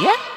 Yeah?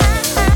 Minute?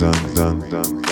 dun dun dun.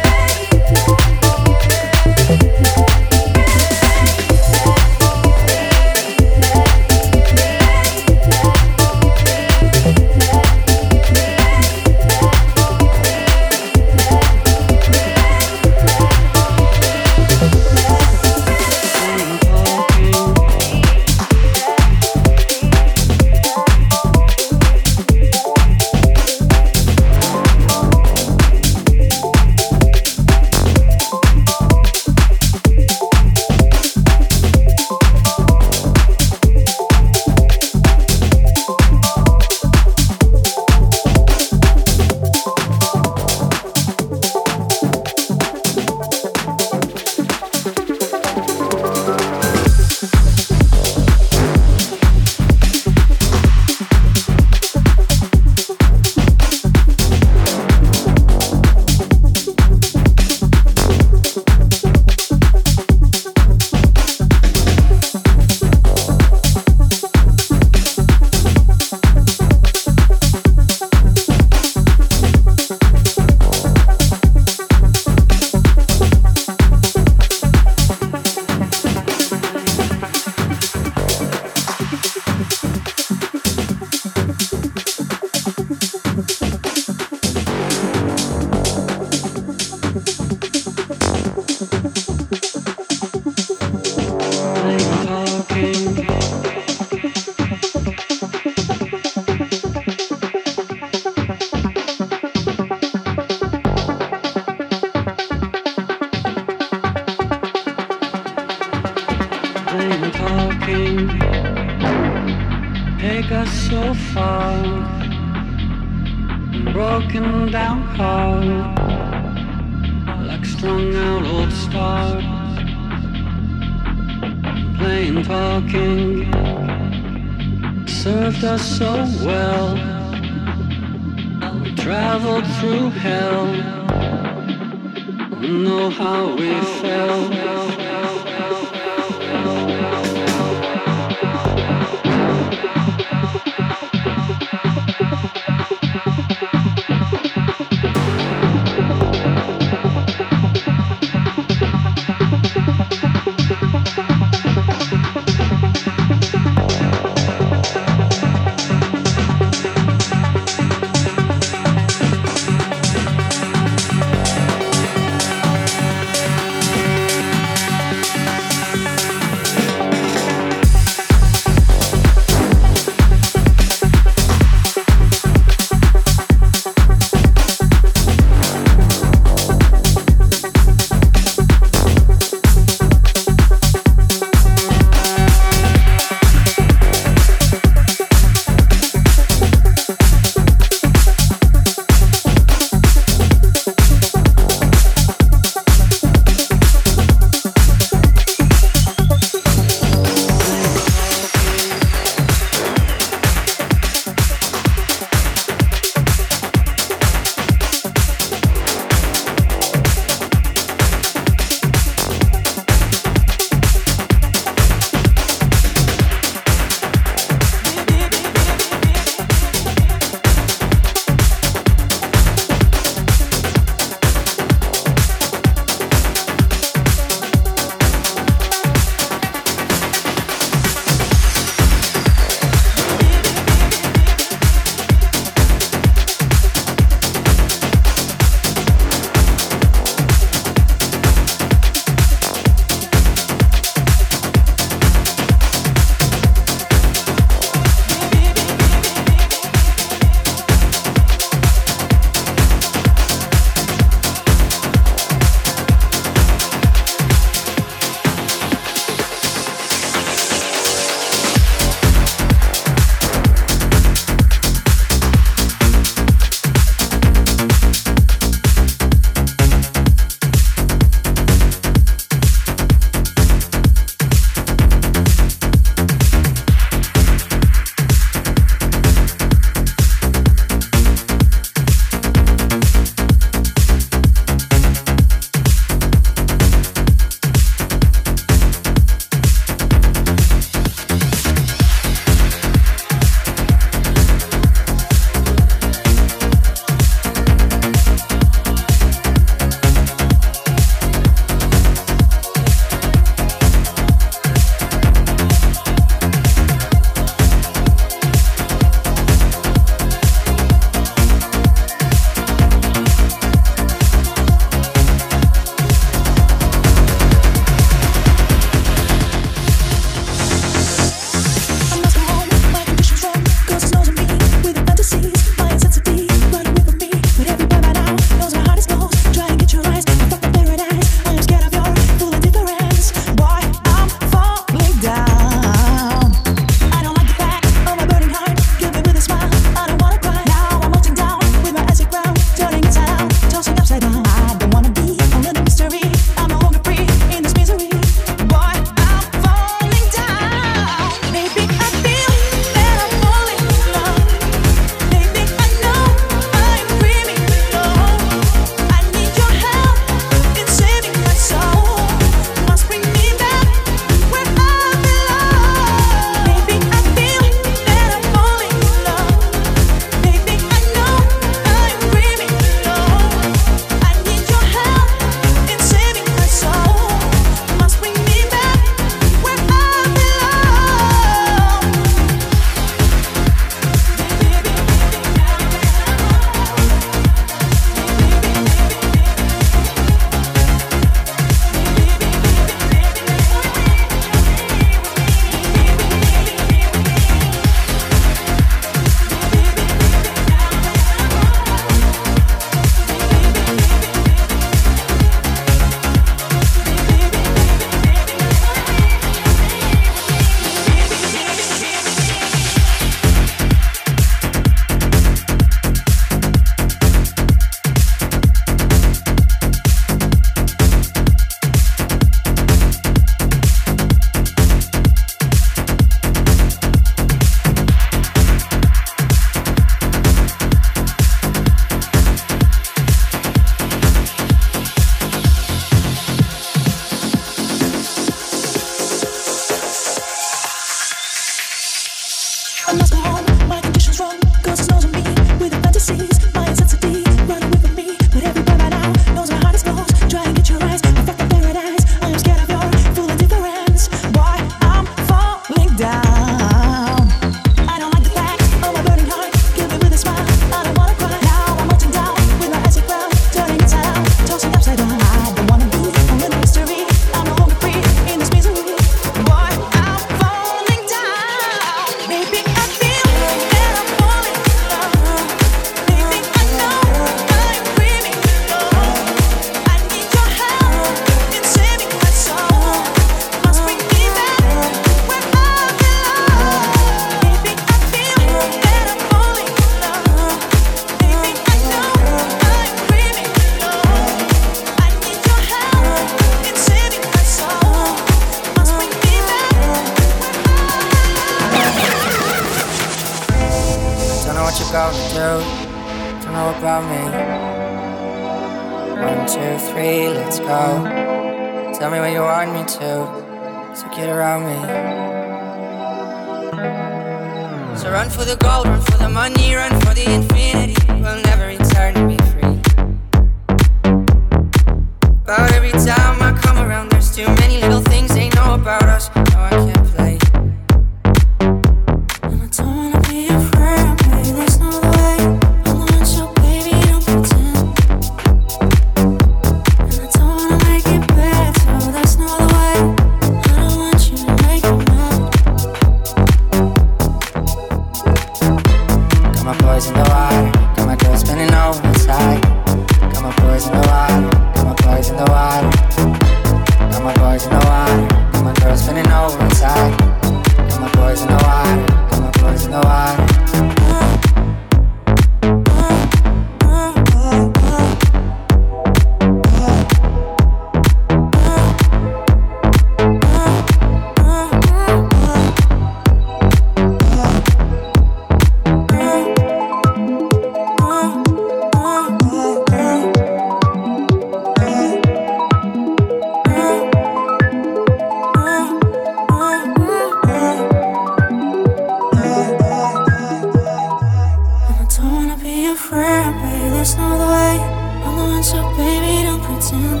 just know the way I'm the one, so baby, don't pretend.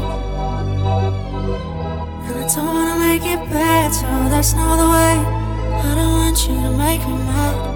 And I don't wanna make it bad, so that's not the way. I don't want you to make me mad.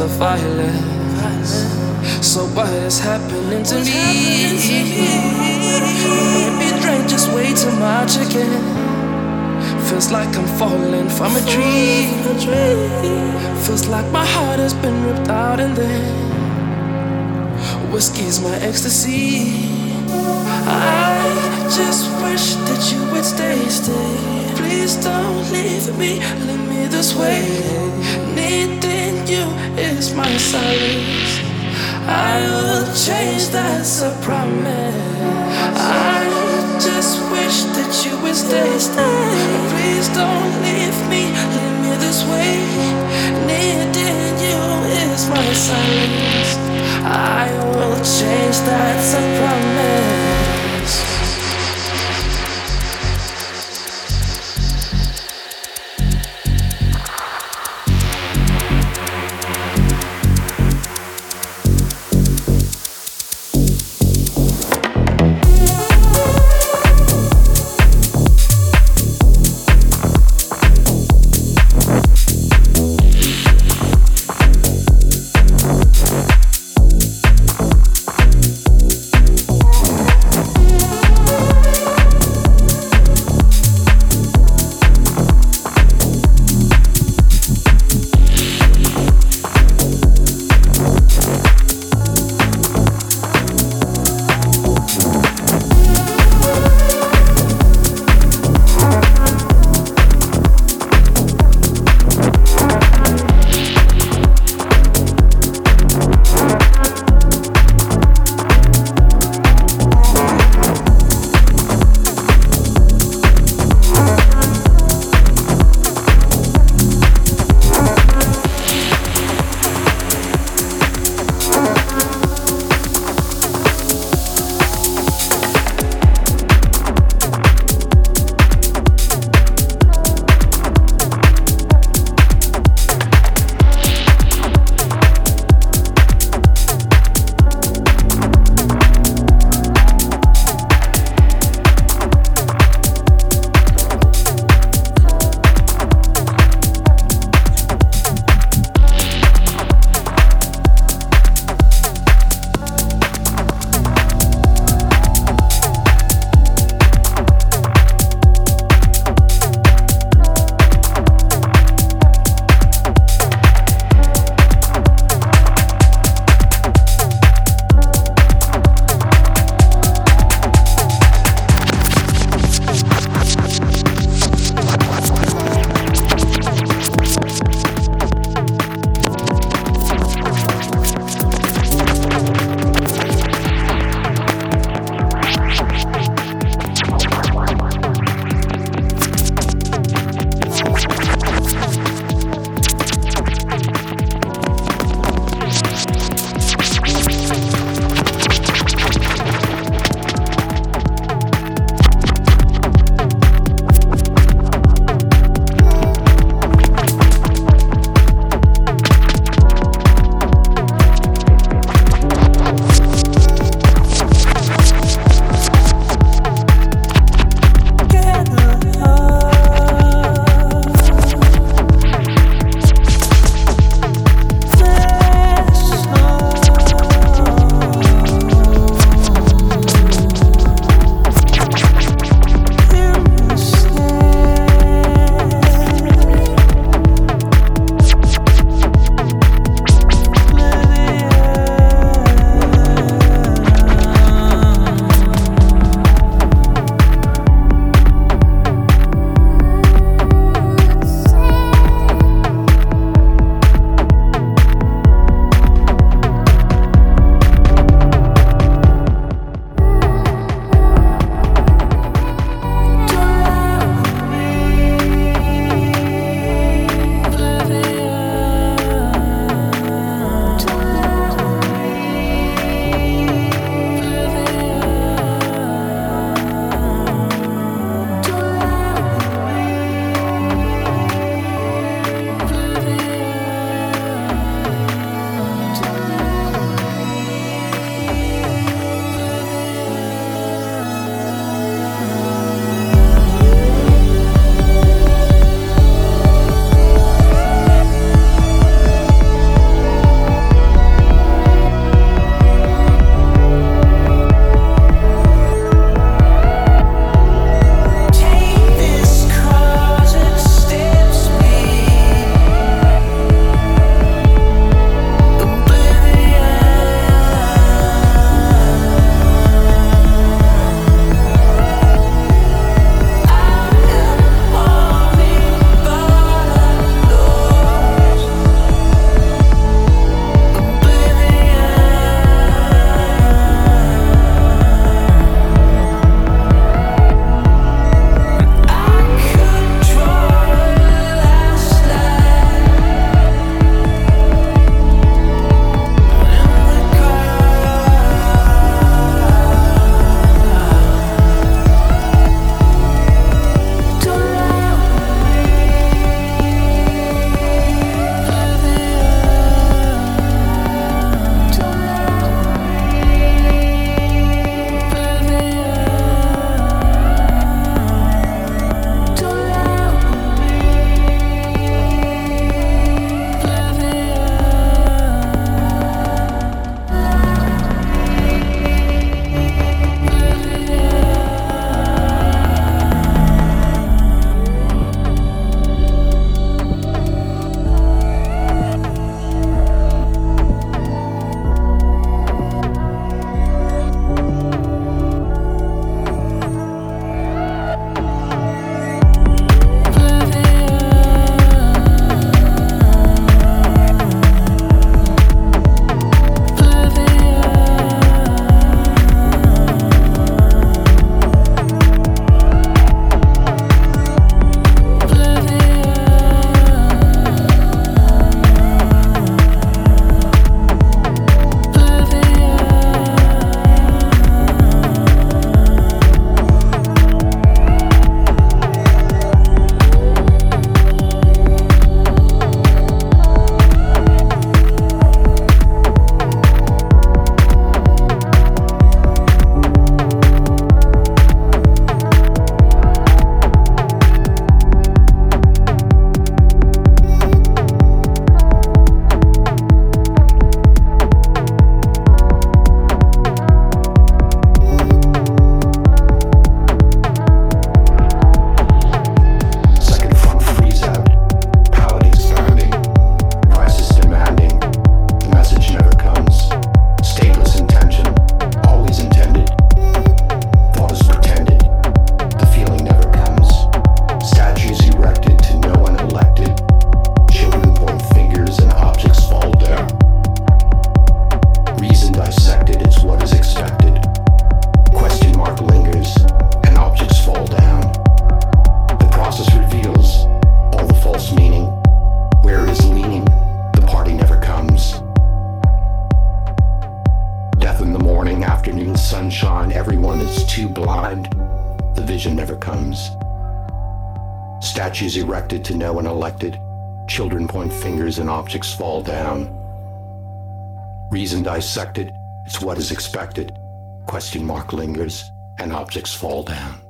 The violence. Dissected, it's what is expected. Question mark lingers and objects fall down.